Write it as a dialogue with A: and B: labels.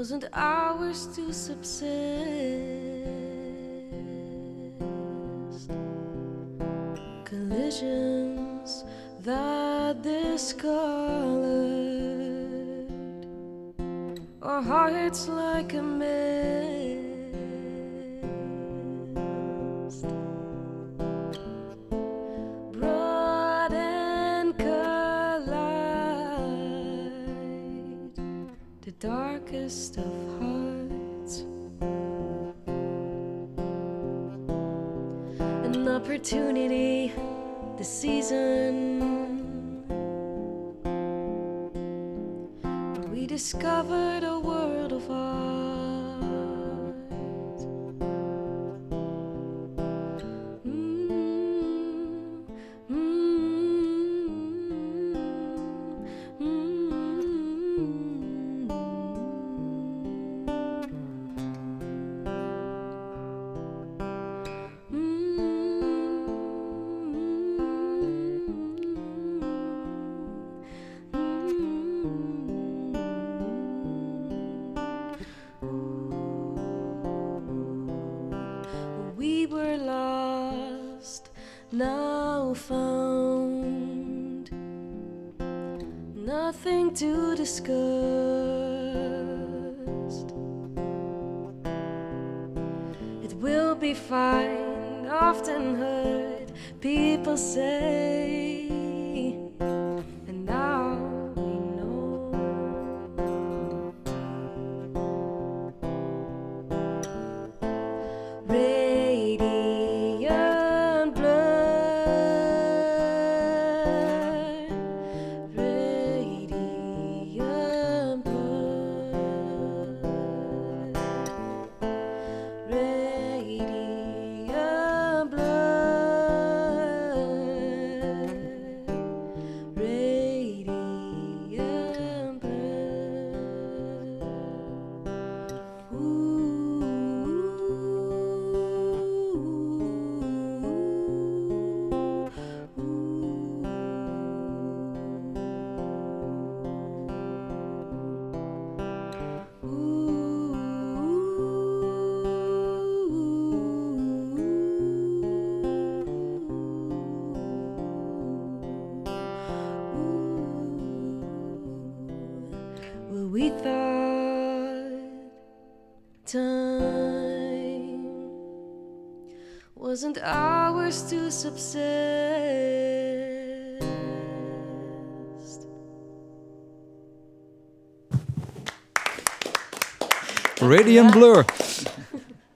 A: wasn't ours to subsist. Collisions that discolored our hearts like a mist. Darkest of hearts. An opportunity, the season. We discovered a world of art. Now found. Nothing to discuss. It will be fine, often heard people say. Thought time wasn't ours to subsist.
B: Radiant Blur.